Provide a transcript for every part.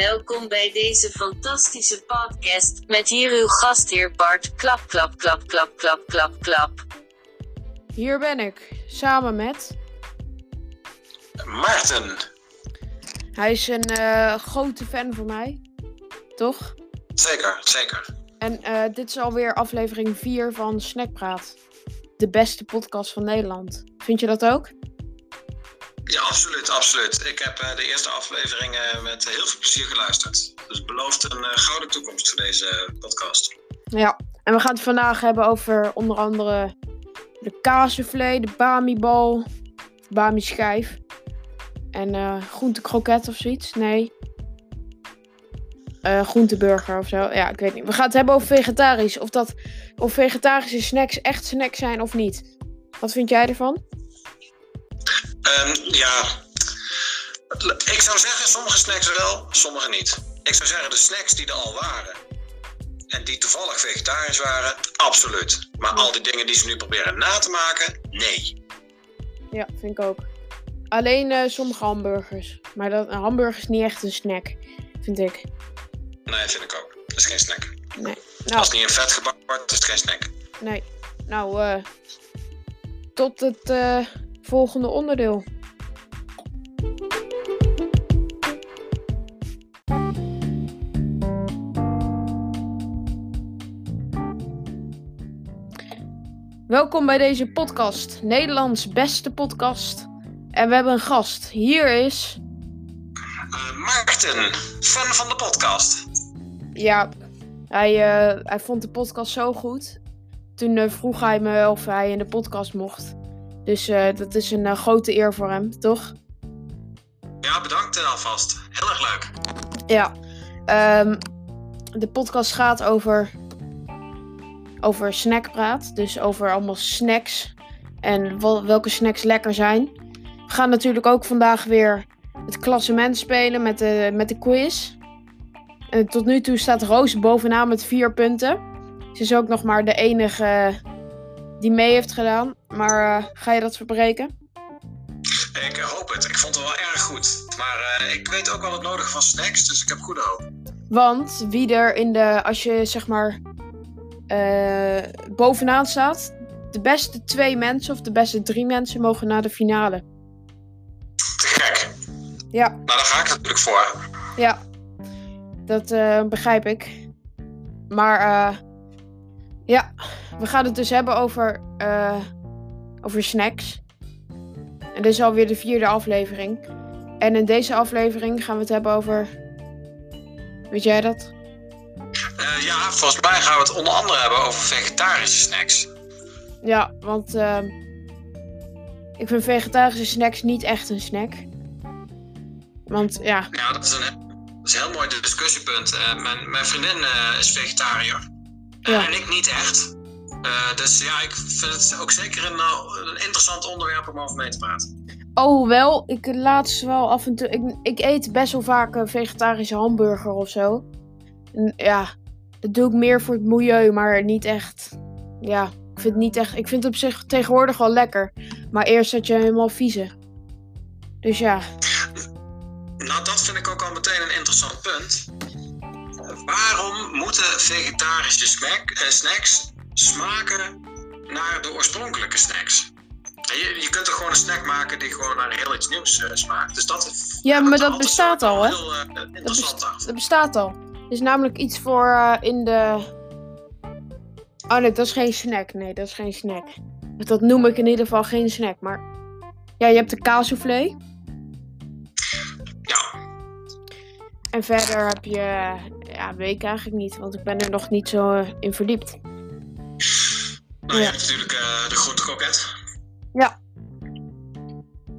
Welkom bij deze fantastische podcast met hier uw gastheer Bart. Klap, klap, klap, klap, klap, klap, klap. Hier ben ik, samen met. Maarten. Hij is een eh, grote fan van mij, toch? Zeker, zeker. En eh, dit is alweer aflevering 4 van Snackpraat. De beste podcast van Nederland. Vind je dat ook? Ja, absoluut, absoluut. Ik heb eh, de eerste afleveringen met heel veel plezier geluisterd. Dus belooft een eh, gouden toekomst voor deze podcast. Ja. En we gaan het vandaag hebben over onder andere de kaasvlee, de bami-bal, bami-schijf. En eh groentekroket of zoiets. Nee. Eh groenteburger of zo. Ja, ik weet niet. We gaan het hebben over vegetarisch. Of, dat, of vegetarische snacks echt snacks zijn of niet. Wat vind jij ervan? Ehm, ja, ik zou zeggen sommige snacks wel, sommige niet. Ik zou zeggen de snacks die er al waren en die toevallig vegetarisch waren, absoluut. Maar al die dingen die ze nu proberen na te maken, nee. Ja, vind ik ook. Alleen eh, sommige hamburgers. Maar dat, een hamburger is niet echt een snack, vind ik. Nee, vind ik ook. Dat is geen snack. Nee. Als Nou, het niet in vet gebakken wordt, is het geen snack. nee. Nou, eh tot het eh, volgende onderdeel. Welkom bij deze podcast, Nederlands beste podcast. En we hebben een gast. Hier is, Eh, Maarten, fan van de podcast. ja, hij, eh, hij vond de podcast zo goed. Toen eh, vroeg hij me of hij in de podcast mocht. Dus eh, dat is een eh, grote eer voor hem, toch? Ja, bedankt eh, alvast. Heel erg leuk. Ja. Ehm, de podcast gaat over, over snackpraat. Dus over allemaal snacks. En wel- welke snacks lekker zijn. We gaan natuurlijk ook vandaag weer het klassement spelen met de, met de quiz. En tot nu toe staat Roos bovenaan met vier punten. Ze is ook nog maar de enige die mee heeft gedaan. Maar eh, ga je dat verbreken? Ik hoop het. Ik vond het wel erg goed. Maar eh, ik weet ook wel het nodige van snacks, dus ik heb goede hoop. Want wie er in de, als je zeg maar eh, bovenaan staat, de beste twee mensen of de beste drie mensen mogen naar de finale. Te gek. Ja, Nou, daar ga ik natuurlijk voor. ja, dat begrijp ik. Maar eh, ja, we gaan het dus hebben over, eh, over snacks. En dit is alweer de vierde aflevering. En in deze aflevering gaan we het hebben over. Weet jij dat? Eh, ja, volgens mij gaan we het onder andere hebben over vegetarische snacks. Ja, want ehm, ik vind vegetarische snacks niet echt een snack. Want ja, Ja, dat is een, dat is een heel mooi discussiepunt. Eh, mijn, mijn vriendin eh, is vegetariër. Eh, Ja. En ik niet echt. Eh, dus ja, ik vind het ook zeker een, eh, een interessant onderwerp om over mee te praten. oh wel, ik laatst wel af en toe. Ik, ik eet best wel vaak een vegetarische hamburger of zo. En, ja, dat doe ik meer voor het milieu, maar niet echt. Ja, ik vind het niet echt. Ik vind het op zich tegenwoordig wel lekker. Maar eerst had je helemaal vieze. Dus ja, Nou, dat vind ik ook al meteen een interessant punt. Waarom moeten vegetarische snack, eh, snacks smaken naar de oorspronkelijke snacks? Je, je kunt toch gewoon een snack maken die gewoon naar heel iets nieuws eh, smaakt. Dus dat, Ja, maar dat bestaat al, hè? Heel eh, interessant. Dat bestaat al. Er is namelijk iets voor eh, in de. Oh nee, dat is geen snack. Nee, dat is geen snack. Dat noem ik in ieder geval geen snack. Maar ja, je hebt de kaassoufflé. Ja, En verder heb je. Ja, weet ik eigenlijk niet. Want ik ben er nog niet zo in verdiept. Nou, Ja. je hebt natuurlijk eh, de groente kroket. Ja.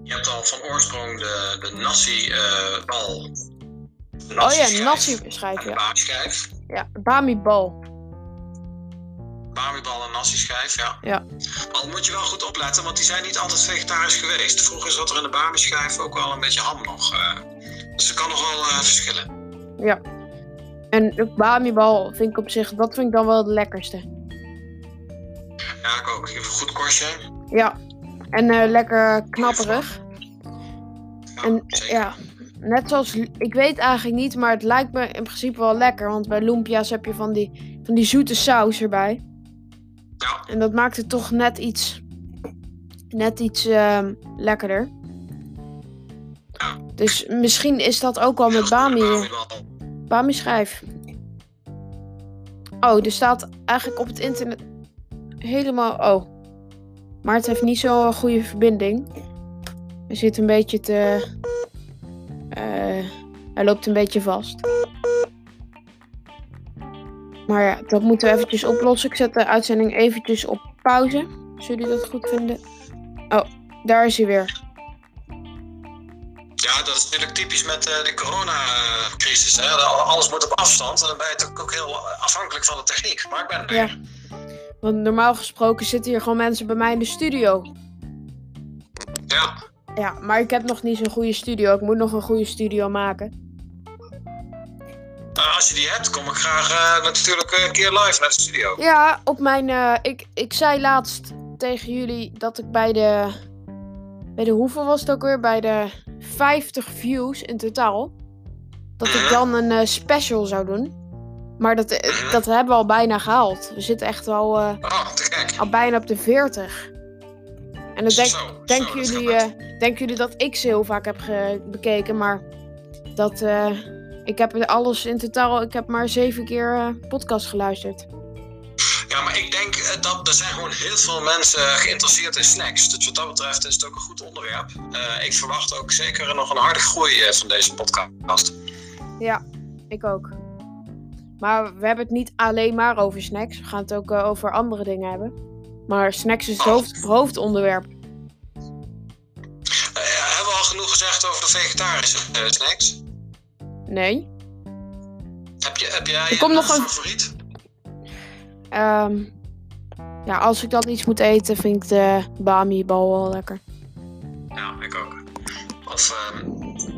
Je hebt al van oorsprong de, de nasi eh bal. Oh ja, schijf nasi En schijf. de Ja, bami schijf. ja bami bal. Bamibal en nasi schijf, ja. Ja. Al moet je wel goed opletten, want die zijn niet altijd vegetarisch geweest. Vroeger zat er in de bami schijf ook wel een beetje ham nog. eh. dus dat kan nog wel verschillen. Ja. En de bami bal vind ik op zich. Dat vind ik dan wel het lekkerste. Ja, ik ook. Goed korstje. Ja. En eh, lekker knapperig. Ja, En zeker. ja, net zoals, ik weet eigenlijk niet, maar het lijkt me in principe wel lekker. Want bij lumpia's heb je van die, van die zoete saus erbij. Ja, En dat maakt het toch net iets, net iets ehm, lekkerder. Ja. Dus misschien is dat ook wel met bami, bami schijf. Oh, er staat eigenlijk op het internet helemaal, oh. Maar het heeft niet zo'n goede verbinding. Hij zit een beetje te, eh, hij loopt een beetje vast. Maar ja, dat moeten we eventjes oplossen. Ik zet de uitzending eventjes op pauze. Als jullie dat goed vinden. Oh, daar is hij weer. Ja, dat is natuurlijk typisch met eh, de coronacrisis. hè. Alles moet op afstand en dan ben je natuurlijk ook heel afhankelijk van de techniek. Maar ik ben er. Ja. Want normaal gesproken zitten hier gewoon mensen bij mij in de studio. Ja. Ja, maar ik heb nog niet zo'n goede studio. Ik moet nog een goede studio maken. Eh, als je die hebt, kom ik graag eh, natuurlijk een keer live naar de studio. Ja, op mijn. eh, ik, ik zei laatst tegen jullie dat ik bij de. Bij de hoeveel was het ook weer? Bij de 50 views in totaal. Dat ik dan een special zou doen. Maar dat, eh, dat hebben we al bijna gehaald. We zitten echt al, eh, Oh, al bijna op de 40. En dan denk, Zo, denken, jullie, denken jullie dat ik ze heel vaak heb bekeken. Maar dat. ik heb alles in totaal. Ik heb maar zeven keer podcast geluisterd. Ja, maar ik denk dat er zijn gewoon heel veel mensen geïnteresseerd in snacks. Dus wat dat betreft is het ook een goed onderwerp. Ik verwacht ook zeker nog een harde groei van deze podcast. Ja, ik ook. Maar we hebben het niet alleen maar over snacks. We gaan het ook eh, over andere dingen hebben. Maar snacks is het Oh. hoofd, hoofdonderwerp. Eh, hebben we al genoeg gezegd over de vegetarische eh, snacks? Nee. Heb, je, heb jij Er komt een nog een- favoriet? Ehm, ja, als ik dan iets moet eten, vind ik de bami-bal wel lekker. Ja, ik ook. Of, ehm,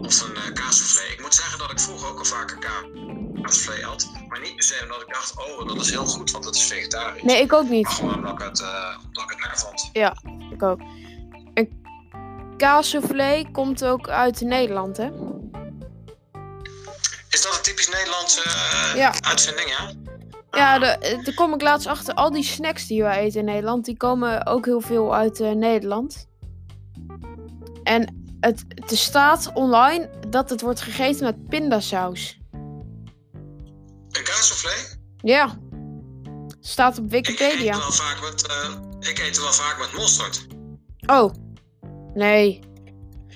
of een uh. Ik moet zeggen dat ik vroeger ook al vaker ka- Maar niet per se omdat ik dacht, oh, dat is heel goed, want het is vegetarisch. Nee, ik ook Maar niet. gewoon omdat ik het, eh omdat ik het vond. Ik ook. En kaassoufflé komt ook uit Nederland, hè? Is dat een typisch Nederlandse eh, Ja. uitzending, ja? Ja, de- eh, daar kom ik laatst achter. Al die snacks die wij eten in Nederland, die komen ook heel veel uit Nederland. En het, er staat online dat het wordt gegeten met pindasaus. Een kaassoufflé? Ja. Staat op Ik eet Wikipedia. wel vaak met, eh, ik eet wel vaak met mosterd. Oh. Nee.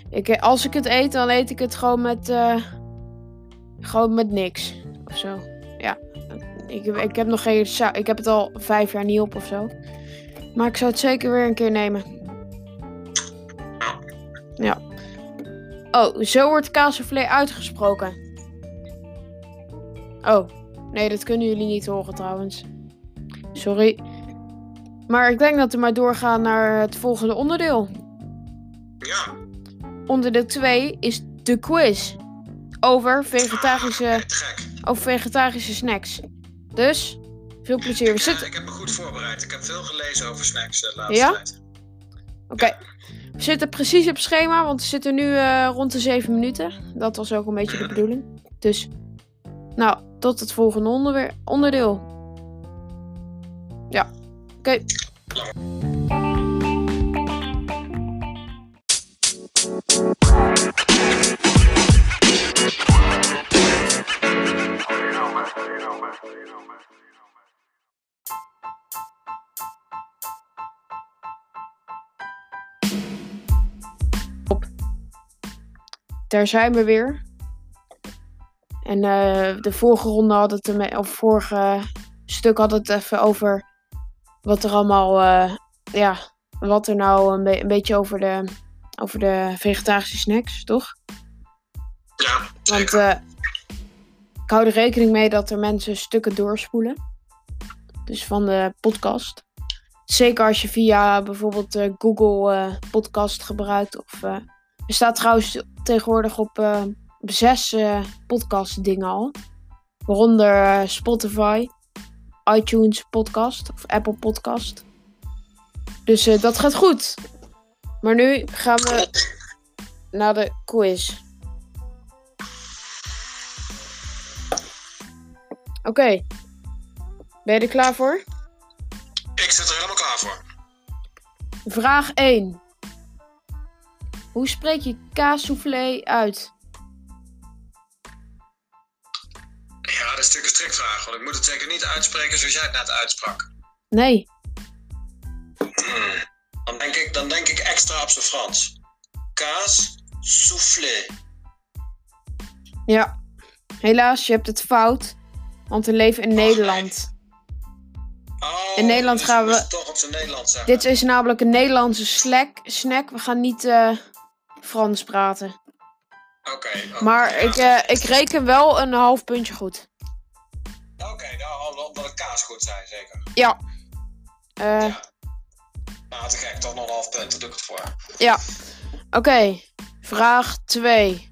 Ik, als ik het eet, dan eet ik het gewoon met... eh, gewoon met niks. Of zo. Ja. Ik, heb- ik heb nog geen... Ik heb het al vijf jaar niet op of zo. Maar ik zou het zeker weer een keer nemen. Ja. Ja. Oh, zo wordt kaassoufflé uitgesproken. Oh. Nee, dat kunnen jullie niet horen trouwens. Sorry. Maar ik denk dat we maar doorgaan naar het volgende onderdeel. Ja. Onderdeel 2 is de quiz. Over vegetarische, Ah, over vegetarische snacks. Dus, veel plezier. We Ik, eh, zitten, ik heb me goed voorbereid. Ik heb veel gelezen over snacks de laatste Ja? tijd. Oké. we zitten precies op schema, want we zitten nu eh, rond de 7 minuten. Dat was ook een beetje de bedoeling. Dus, nou, tot het volgende onderwer- onderdeel. Ja, oké. Daar zijn we weer. En eh, de vorige ronde had het ermee, of vorige stuk had het even over wat er allemaal, eh, ja, wat er nou een, be- een beetje over de, over de vegetarische snacks, toch? Ja, Want zeker. eh, ik hou er rekening mee dat er mensen stukken doorspoelen. Dus van de podcast. Zeker als je via bijvoorbeeld Google Podcast gebruikt. Of, eh, er staat trouwens tegenwoordig op, op zes eh, podcast dingen al. Waaronder eh, Spotify, iTunes podcast of Apple podcast. Dus eh, dat gaat goed. Maar nu gaan we naar de quiz. Oké. Ben je er klaar voor? Ik zit er helemaal klaar voor. Vraag 1. Hoe spreek je kaassoufflé uit? Ja, dat is natuurlijk een strikvraag, want ik moet het zeker niet uitspreken zoals jij het net uitsprak. Nee. Hmm. Dan, denk ik, dan denk ik extra op zijn Frans. Kaas soufflé. Ja. Helaas, je hebt het fout. Want we leven in Nederland. Oh, In Nederland dus gaan we- toch op zijn Nederlands zeggen. Dit is namelijk een Nederlandse slack, snack. We gaan niet eh, Frans praten. Oké. Maar ik, eh, ik reken wel een half puntje goed. Omdat het kaas goed zijn, zeker. Ja. Eh, Ja. Nou, te gek, toch nog een half punt, daar doe ik het voor. ja. Oké. Vraag 2.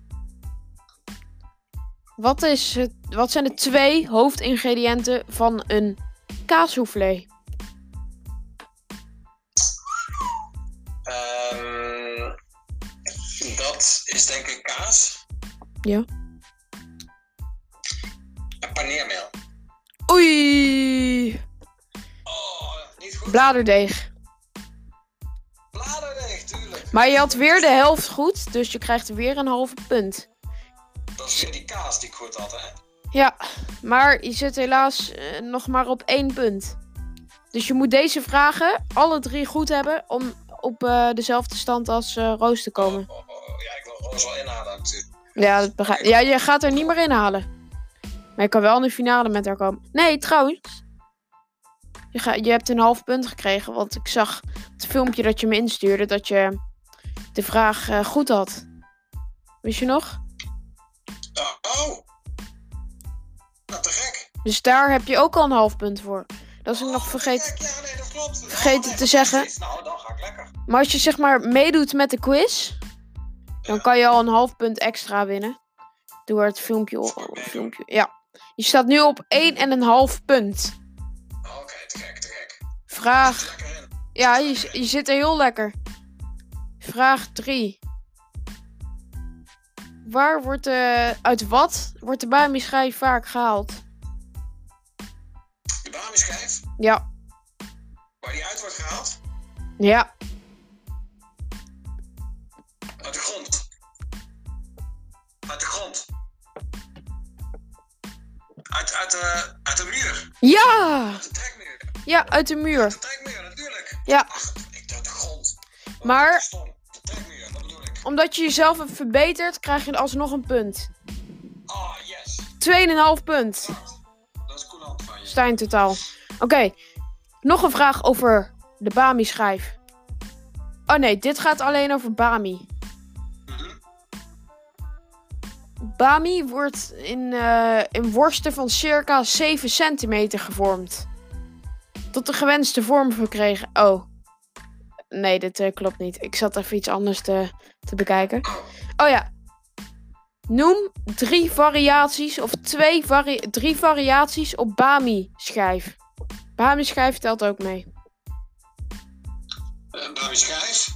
Wat, is het, wat zijn de twee hoofdingrediënten van een kaassoufflé? Ehm, dat is denk ik kaas. Ja. En paneermeel. Oei. Oh, niet goed. Bladerdeeg. Bladerdeeg, tuurlijk. Maar je had weer de helft goed, dus je krijgt weer een halve punt. Dat is weer die kaas die ik goed had, hè? Ja, maar je zit helaas eh, nog maar op één punt. Dus je moet deze vragen alle drie goed hebben om op eh, dezelfde stand als eh, Roos te komen. Oh, oh, oh, ja, ik wil Roos wel inhalen natuurlijk. Ja, dat begrijp Ja, je gaat er niet meer in halen. Maar je kan wel in de finale met haar komen. Nee, trouwens. Je, ga, je hebt een half punt gekregen, want ik zag op het filmpje dat je me instuurde dat je de vraag eh, goed had. Wist je nog? Oh, oh. Nou, te gek. Dus daar heb je ook al een half punt voor. Dat is ik nog Oh, vergeten. te gek. Ja, nee, dat klopt. vergeten nee, te zeggen. fantastisch. Nou, dan ga ik lekker. Maar als je zeg maar meedoet met de quiz, dan Ja. kan je al een half punt extra winnen. Door het filmpje. Meedoen. filmpje ja. Je staat nu op 1 en een half punt. Oké, te gek, te gek. Vraag. Ja, je, je zit er heel lekker. Vraag 3. Waar wordt de. Uit wat wordt de Bami-schijf vaak gehaald? De Bami-schijf, Ja. waar die uit wordt gehaald, Ja. uit de grond. Uit de grond. Uit, uit, de, uit de muur. Ja! Uit de trekmuur. Ja, uit de muur. De trekmuur, natuurlijk. Ja. Ach, ik dacht de grond. Wat Maar-. De trekmuur, dat bedoel ik. Omdat je jezelf hebt verbeterd, krijg je alsnog een punt. 2,5 Oh, yes. punt. Bedankt. Dat is coulant van je. Sta in totaal. Oké, nog een vraag over de Bami-schijf. Oh nee, dit gaat alleen over Bami. Bami wordt in, eh, in worsten van circa 7 centimeter gevormd. Tot de gewenste vorm verkregen. Oh. Nee, dit eh, klopt niet. Ik zat even iets anders te, te bekijken. Oh. Ja. Noem drie variaties of twee vari drie variaties op Bami-schijf. Bami-schijf telt ook mee. Een Bami-schijf.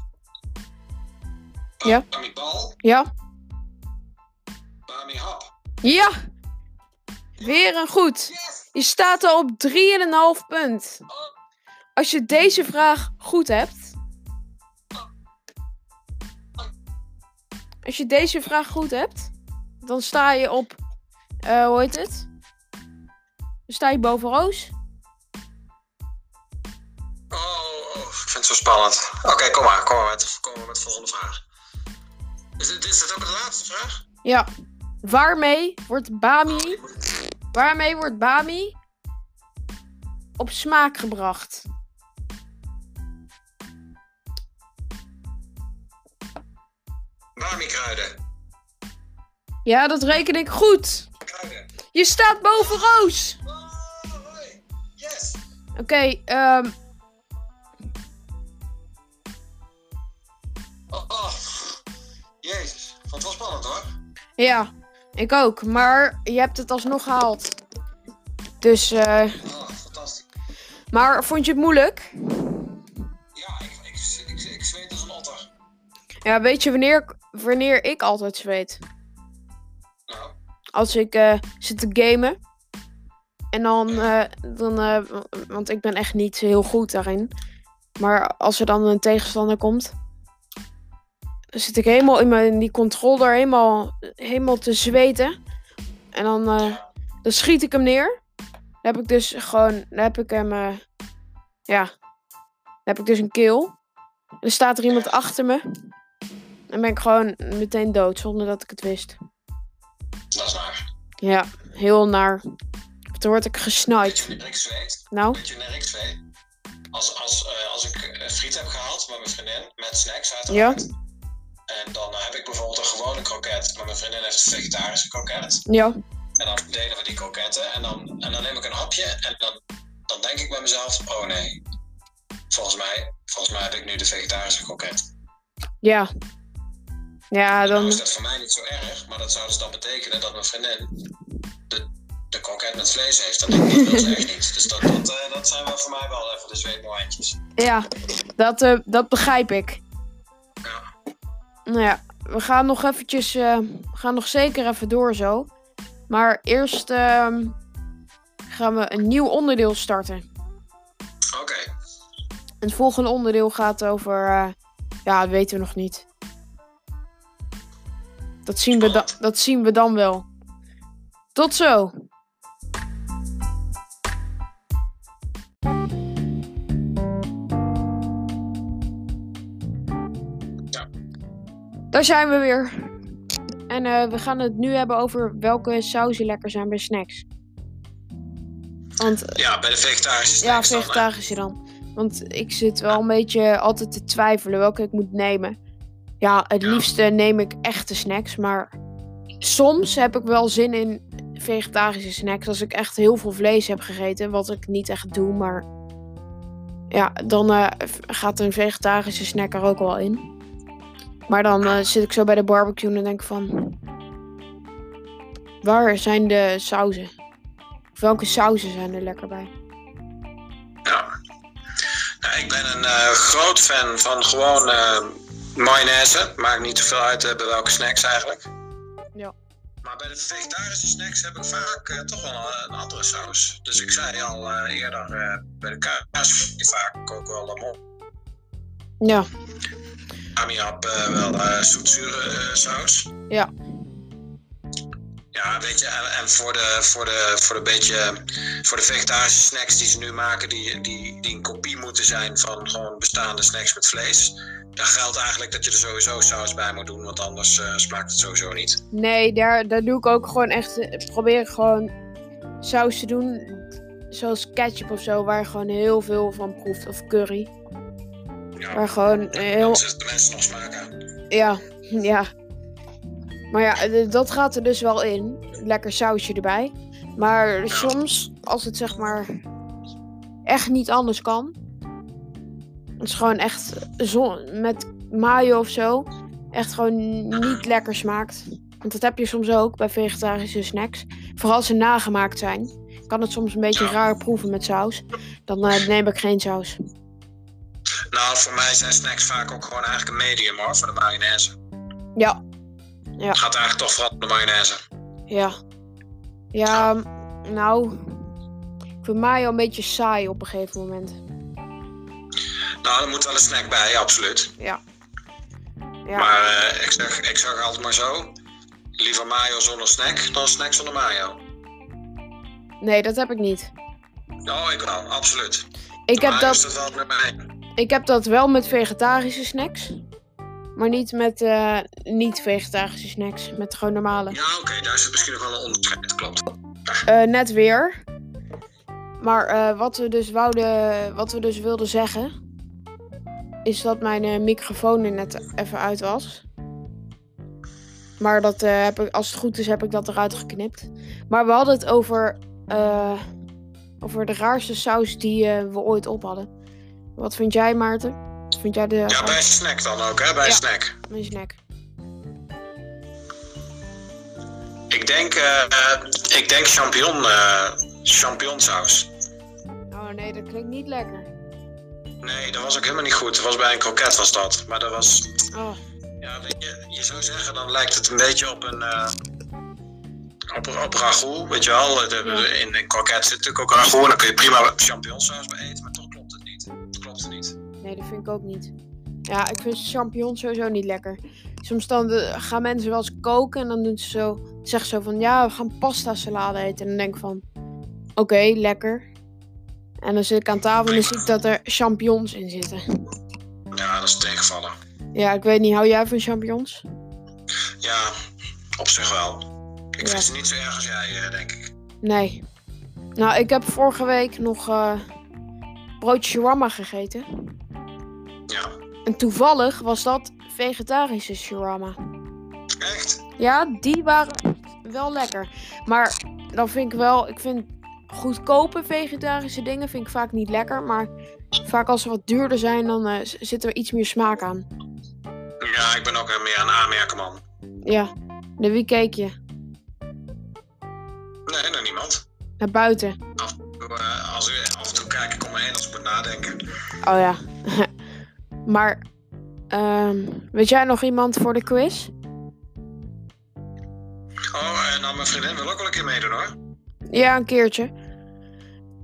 Ja. Bami-bal. Ja? Ja! Weer een goed. Yes. Je staat al op 3,5 punt. Als je deze vraag goed hebt. Als je deze vraag goed hebt, dan sta je op. eh, hoe heet het? Dan sta je boven Roos. Oh, oh, ik vind het zo spannend. Oké, kom maar. Kom maar met, kom maar met de volgende vraag. Is dit, is dit ook de laatste vraag? Ja. Waarmee wordt Bami. Waarmee wordt Bami op smaak gebracht? Bami-kruiden. Ja, dat reken ik goed. Kruiden. Je staat boven Roos. Oh. Yes. Oké, ehm. Oh, oh. Jezus. Vond het wel spannend hoor. Ja, ik ook. Maar je hebt het alsnog gehaald. Dus, eh. Oh, fantastisch. Maar vond je het moeilijk? Ja, ik, ik, ik, ik, zweet als een otter. Ja, weet je wanneer, wanneer ik altijd zweet? Nou, Als ik eh, zit te gamen. En dan, eh, dan eh, want ik ben echt niet heel goed daarin. Maar als er dan een tegenstander komt, zit ik helemaal in, mijn, in die controller helemaal, helemaal te zweten. En dan, eh, dan schiet ik hem neer. Dan heb ik dus gewoon, dan heb ik hem, eh, ja, dan heb ik dus een kill. En dan staat er iemand achter me. Dan ben ik gewoon meteen dood, zonder dat ik het wist. Dat is naar. Ja, heel naar. Toen word ik Weet gesniped. je wanneer ik zweet? Nou, Weet je wanneer ik zweet? Als, als, eh, als ik friet heb gehaald met mijn vriendin, met snacks uiteraard. En dan eh, heb ik bijvoorbeeld een gewone kroket, maar mijn vriendin heeft een vegetarische kroket. ja. En dan delen we die kroketten en dan, en dan neem ik een hapje en dan, dan denk ik bij mezelf, oh nee, volgens mij, volgens mij heb ik nu de vegetarische kroket. Ja. Ja, Nou dan. is dat voor mij niet zo erg, maar dat zou dus dan betekenen dat mijn vriendin de, de kroket met vlees heeft. Dat, dat wil ze echt niet. Dus dat, dat, eh, dat zijn wel voor mij wel even de zweetmomentjes. Ja, dat, eh, dat begrijp ik. Nou ja, we gaan nog eventjes. eh, we gaan nog zeker even door zo. Maar eerst ehm, gaan we een nieuw onderdeel starten. Oké, Het volgende onderdeel gaat over. eh, ja, dat weten we nog niet. Dat zien, we da- dat zien we dan wel. Tot zo! Daar zijn we weer. En eh, we gaan het nu hebben over welke sauzen lekker zijn bij snacks. Want ja, bij de vegetarische ja, snacks hè? vegetarische dan. Want ik zit wel een beetje altijd te twijfelen welke ik moet nemen. Ja, het Ja. liefste neem ik echte snacks. Maar soms heb ik wel zin in vegetarische snacks. Als ik echt heel veel vlees heb gegeten. Wat ik niet echt doe. Maar ja, dan eh, gaat een vegetarische snack er ook wel in. Maar dan eh, zit ik zo bij de barbecue en denk van... Waar zijn de sauzen? Of welke sauzen zijn er lekker bij? Ja. Nou, ik ben een eh, groot fan van gewoon eh, mayonaise. Maakt niet zoveel uit eh, bij welke snacks eigenlijk. Ja. Maar bij de vegetarische snacks heb ik vaak toch wel een, een andere saus. Dus ik zei al eerder, eh, bij de kaas vind je vaak ook wel lamon. Ja, Amiab eh, wel eh zoetzure saus. Ja. Ja, weet je, en, en voor, de, voor, de, voor, de beetje, voor de vegetarische snacks die ze nu maken, die, die, die een kopie moeten zijn van gewoon bestaande snacks met vlees. Dan geldt eigenlijk dat je er sowieso saus bij moet doen, want anders eh, smaakt het sowieso niet. Nee, daar, daar doe ik ook gewoon echt. Probeer ik gewoon saus te doen. Zoals ketchup of zo, waar je gewoon heel veel van proeft. Of curry. Ja, Waar gewoon heel. dan de mensen nog smaak aan. Ja, ja. Maar ja, dat gaat er dus wel in. Lekker sausje erbij. Maar soms, als het zeg maar echt niet anders kan. Het is gewoon echt zon, met mayo of zo. Echt gewoon niet lekker smaakt. Want dat heb je soms ook bij vegetarische snacks. Vooral als ze nagemaakt zijn. Kan het soms een beetje Ja. raar proeven met saus. Dan eh, neem ik geen saus. Nou, voor mij zijn snacks vaak ook gewoon eigenlijk een medium hoor, voor de mayonaise. Ja, Het gaat eigenlijk toch vooral om de mayonaise. ja. Ja, nou. Ik vind mayo een beetje saai op een gegeven moment. Nou, er moet wel een snack bij, absoluut. Ja. Maar eh, ik, zeg, ik zeg altijd maar zo. Liever mayo zonder snack dan snack zonder mayo. Nee, dat heb ik niet. Nou, ik wel, absoluut. Ik heb, mayo is dat, dat wel. Ik heb dat wel met vegetarische snacks. Maar niet met eh, niet-vegetarische snacks. Met gewoon normale. Ja, oké, daar zit misschien nog wel een onderscheid, klopt. Eh, net weer. Maar eh, wat, we dus wouden, wat we dus wilden zeggen. Is dat mijn microfoon er net even uit was. Maar dat, heb ik, als het goed is, heb ik dat eruit geknipt. Maar we hadden het over, over de raarste saus die we ooit op hadden. Wat vind jij, Maarten? Wat vind jij de Ja, bij een snack dan ook, hè? Bij een Ja. snack. mijn snack? Ik denk, eh, eh, ik denk champignon, eh champignonsaus. Oh nee, dat klinkt niet lekker. Nee, dat was ook helemaal niet goed. Dat was bij een kroket was dat. Maar dat was, Oh, ja, weet je, je zou zeggen, dan lijkt het een beetje op een, eh, op, op ragout, weet je wel. De, de- Ja. in een kroket zit natuurlijk ook ragout. Dan kun je prima champignonsaus bij eten, maar toch. Niet. Nee, dat vind ik ook niet. Ja, ik vind champignons sowieso niet lekker. Soms dan eh, gaan mensen wel eens koken en dan doen ze zo, zeggen ze zo van ja, we gaan pasta salade eten. En dan denk ik van, oké, lekker. En dan zit ik aan tafel en dan zie ik dat er champignons in zitten. Ja, dat is tegenvallen. Ja, ik weet niet, hou jij van champignons? Ja, op zich wel. Ik Ja. vind ze niet zo erg als jij, eh, denk ik. Nee. Nou, ik heb vorige week nog eh broodje shawarma gegeten. Ja, En toevallig was dat vegetarische shawarma. echt? Ja, die waren wel lekker. Maar dan vind ik wel, ik vind goedkope vegetarische dingen vind ik vaak niet lekker. Maar vaak als ze wat duurder zijn, dan z- zit er iets meer smaak aan. Ja, ik ben ook meer een aanmerken, man. Ja. Naar wie keek je? Nee, naar niemand. Naar buiten. Eh, als u, af en toe kijk ik om me heen als ik moet nadenken. Oh ja. maar, ehm, weet jij nog iemand voor de quiz? Oh, en dan mijn vriendin wil ook wel een keer meedoen, hoor. Ja, een keertje.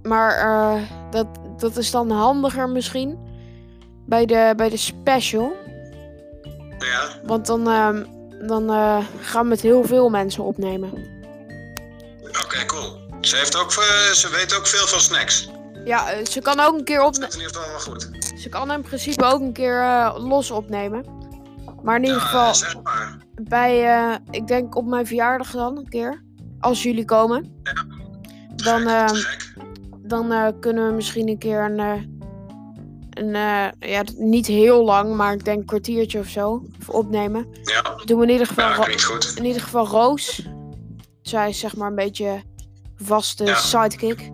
Maar eh, dat, dat is dan handiger misschien bij de, bij de special. Ja, Want dan, ehm, dan eh, gaan we met heel veel mensen opnemen. oké, cool. Ze, heeft ook, eh, ze weet ook veel van snacks. Ja, eh, ze kan ook een keer Dat opnemen. in ieder geval wel goed. Ze kan in principe ook een keer eh, los opnemen. Maar in ieder Ja, geval zeg maar. bij, ik denk op mijn verjaardag dan een keer. Als jullie komen. Dan, Gek, ehm, dan kunnen we misschien een keer een. een ja, niet heel lang, maar ik denk een kwartiertje of zo. Even opnemen. Ja, Doen we in ieder geval. ja, goed. in ieder geval Roos. Zij is zeg maar een beetje vaste Ja. sidekick.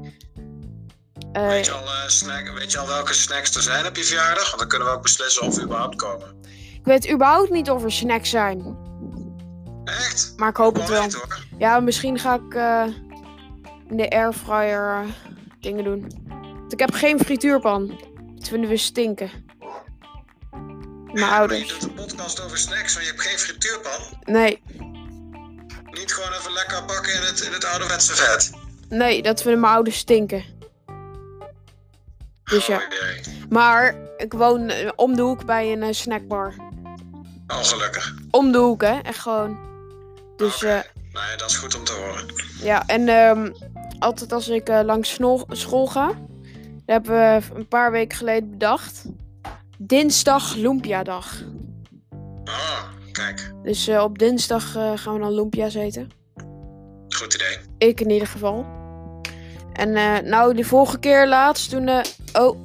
Eh, Weet je, al, eh, snack, weet je al welke snacks er zijn op je verjaardag? Want dan kunnen we ook beslissen of we überhaupt komen. ik weet überhaupt niet of er snacks zijn. Echt? Maar ik hoop het wel. Ja, misschien ga ik eh, in de airfryer dingen doen. Want ik heb geen frituurpan. Dat vinden we stinken. Mijn Ja, maar je ouders. doet een podcast over snacks, maar je hebt geen frituurpan. Nee, gewoon even lekker bakken in het, in het ouderwetse vet. nee, dat vinden mijn ouders stinken. Dus ja. Oh. Maar ik woon eh, om de hoek bij een eh, snackbar. Oh, gelukkig. Om de hoek, hè? Echt gewoon. Dus Oké. eh, ja, dat is goed om te horen. ja, en ehm, altijd als ik langs school ga, dat hebben we een paar weken geleden bedacht. Dinsdag Lumpia-dag. Oh, kijk. Dus op dinsdag gaan we dan lumpia's eten. Goed idee. Ik in ieder geval. En eh, nou, die vorige keer laatst, toen... eh oh,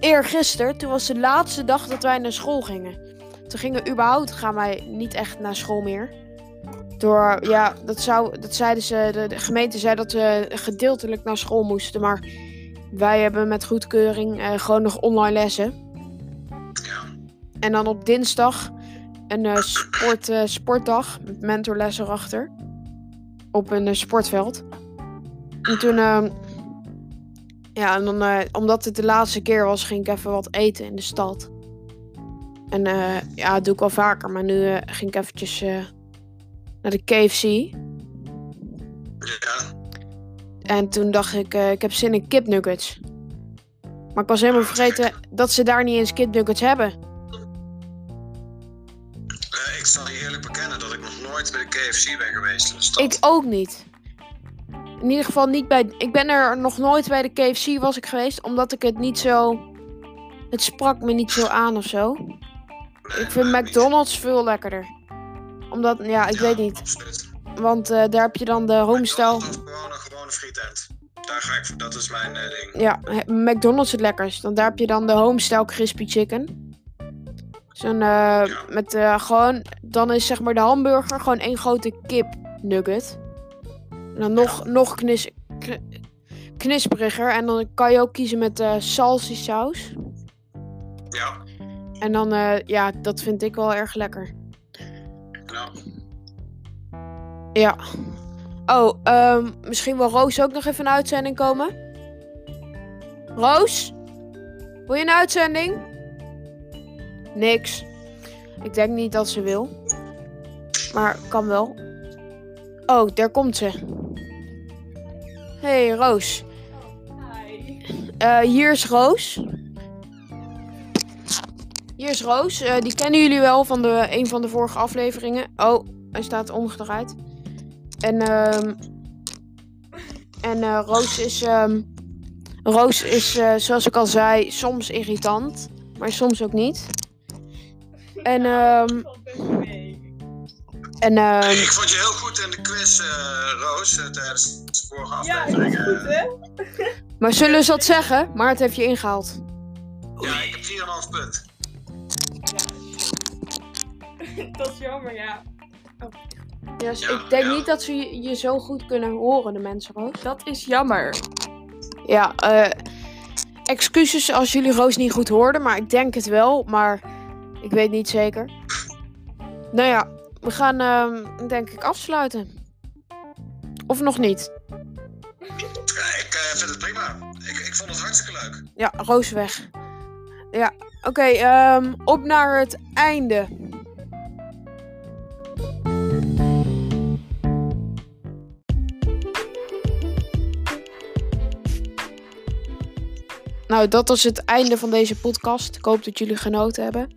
eergisteren, toen was de laatste dag dat wij naar school gingen. Toen gingen überhaupt, gaan wij niet echt naar school meer. Door, ja, dat, zou, dat zeiden ze, de, de gemeente zei dat we gedeeltelijk naar school moesten. Maar wij hebben met goedkeuring eh, gewoon nog online lessen. En dan op dinsdag een sport, sportdag met mentorles erachter. Op een eh, sportveld. En toen, ehm, ja, en dan, eh, omdat het de laatste keer was, ging ik even wat eten in de stad. En eh, ja, dat doe ik wel vaker, maar nu ging ik eventjes naar de KFC. Ja. En toen dacht ik, ik heb zin in kipnuggets. Maar ik was helemaal vergeten dat ze daar niet eens kipnuggets hebben. Ik zal je eerlijk bekennen dat ik nooit bij de KFC ben geweest in de stad. Ik ook niet. In ieder geval niet bij. Ik ben er nog nooit bij de KFC was ik geweest, omdat ik het niet zo. Het sprak me niet zo aan of zo. Nee, Ik vind niet. McDonald's veel lekkerder. Omdat, ja, ik Ja, weet niet. Absoluut. Want eh, daar heb je dan de homestyle. Of gewoon een gewone frietent. Daar ga ik voor, dat is mijn eh, ding. Ja, McDonald's het lekkerst. Want daar heb je dan de homestyle crispy chicken. Zo'n, eh, met eh, gewoon, dan is zeg maar de hamburger gewoon één grote kip nugget. En dan nog, nog knis, kn- knisperiger. En dan kan je ook kiezen met eh salsi saus. Ja. En dan, eh, ja, dat vind ik wel erg lekker. Nou, Ja. Oh, ehm, misschien wil Roos ook nog even een uitzending komen? Roos? Wil je een uitzending? Niks. Ik denk niet dat ze wil. Maar kan wel. Oh, daar komt ze. Hey, Roos. Eh, hier is Roos. Hier is Roos. Eh, die kennen jullie wel van de, een van de vorige afleveringen. Oh, hij staat omgedraaid. En, ehm en eh, Roos is, ehm Roos is zoals ik al zei, soms irritant. Maar soms ook niet. En, ehm en ehm Ik vond je heel goed in de quiz, eh, Roos, eh, tijdens de vorige Ja, dat aflevering. is goed, eh. hè? maar zullen ze dat zeggen? Maar het heeft je ingehaald. ja, ik heb 4,5 punt. dat is jammer, ja. Dus Ja, ik denk ja. niet dat ze je, je zo goed kunnen horen, de mensen, Roos. Dat is jammer. Ja, eh excuses als jullie Roos niet goed hoorden, maar ik denk het wel, maar ik weet niet zeker. Nou ja, we gaan ehm, denk ik afsluiten. Of nog niet? Ja, ik eh, vind het prima. Ik, ik vond het hartstikke leuk. Ja, Roos weg. Ja, oké, ehm, op naar het einde. Nou, dat was het einde van deze podcast. Ik hoop dat jullie genoten hebben.